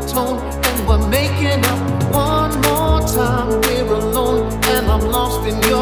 atone, and we're making up. One more time, we're alone, and I'm lost in your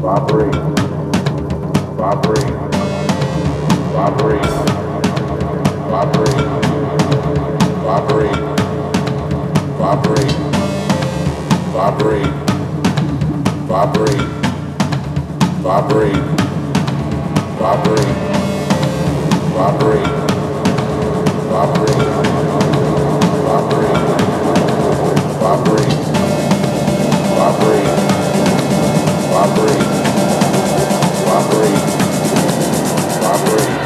robbery, robbery, robbery, robbery, robbery, robbery, robbery, robbery, robbery, robbery, robbery, robbery, robbery, robbery, robbery robbery, robbery, robbery.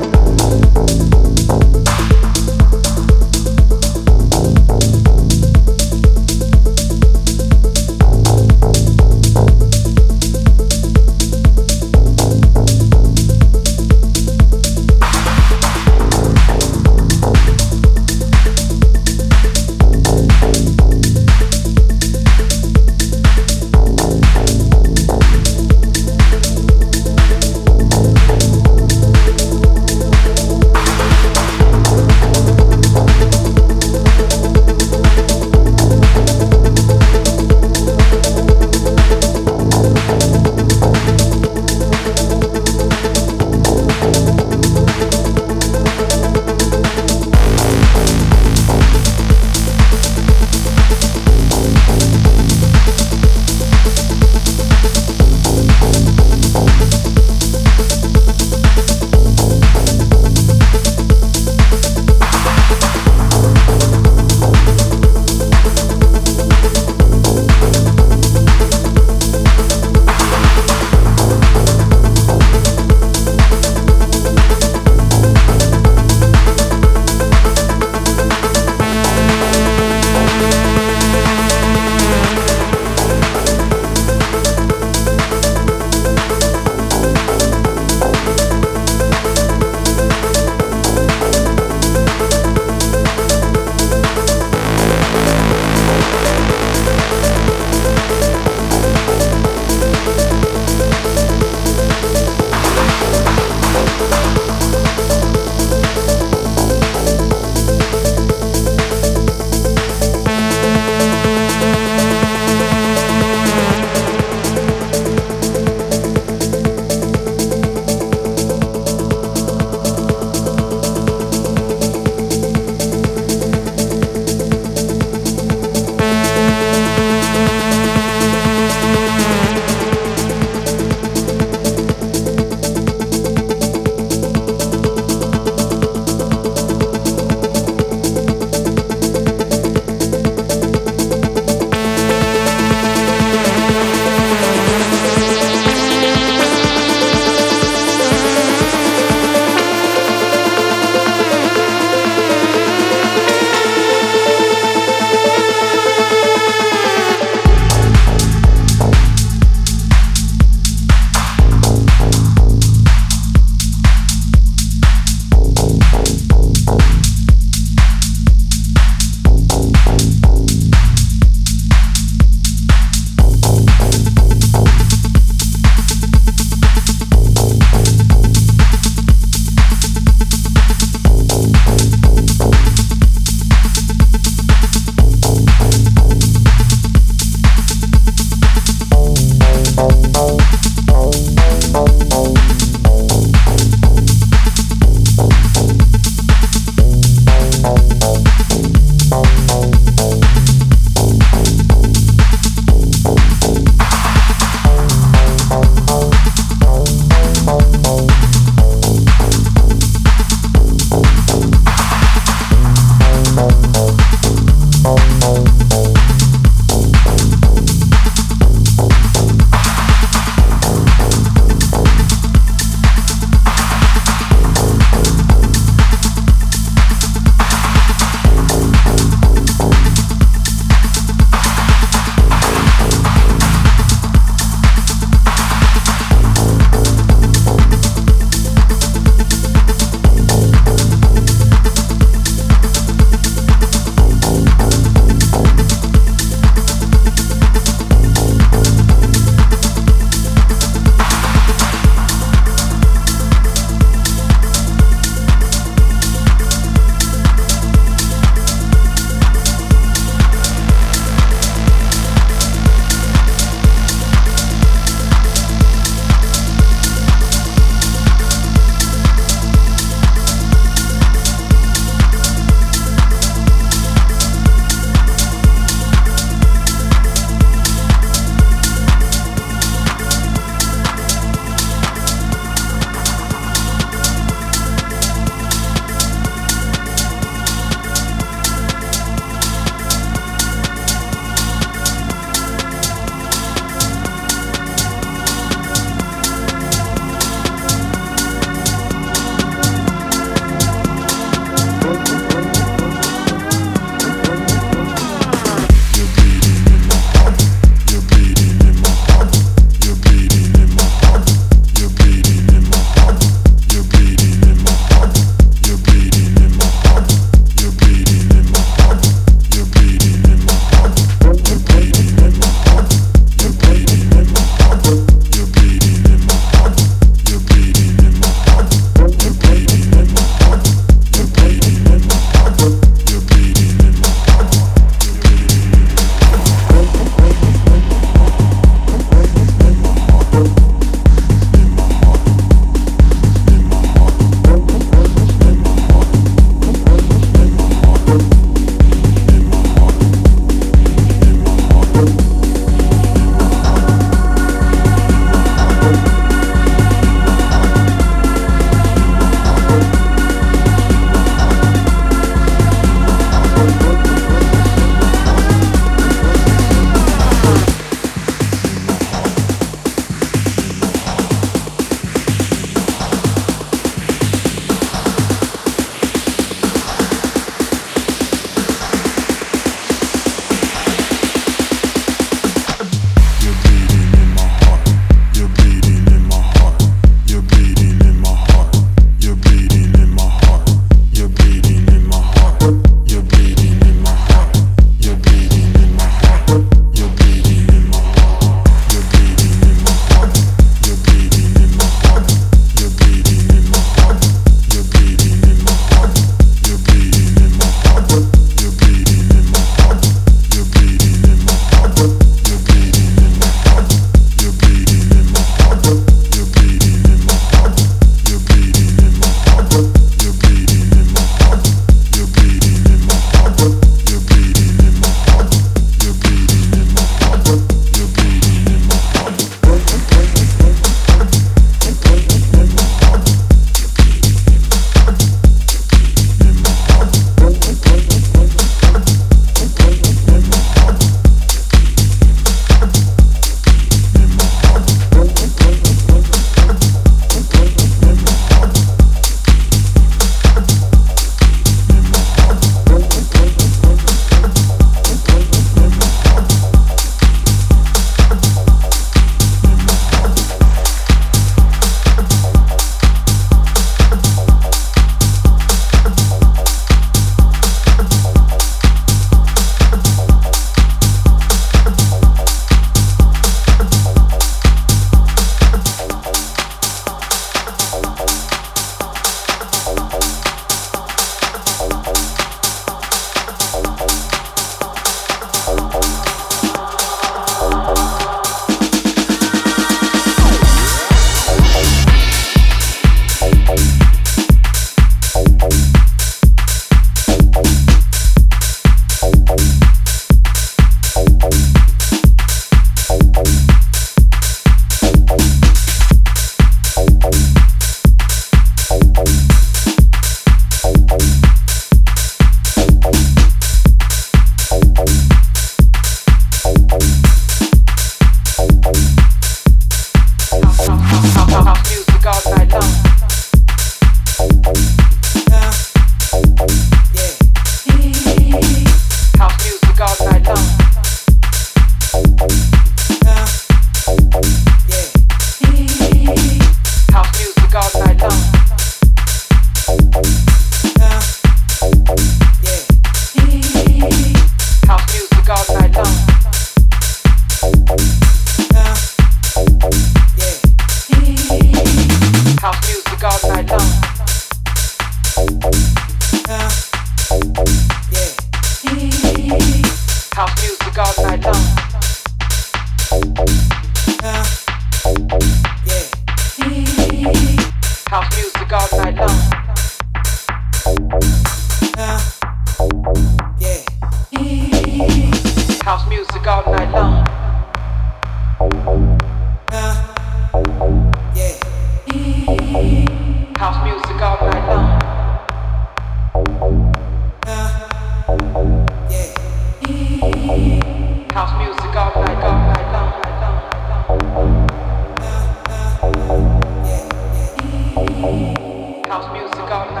House music all night.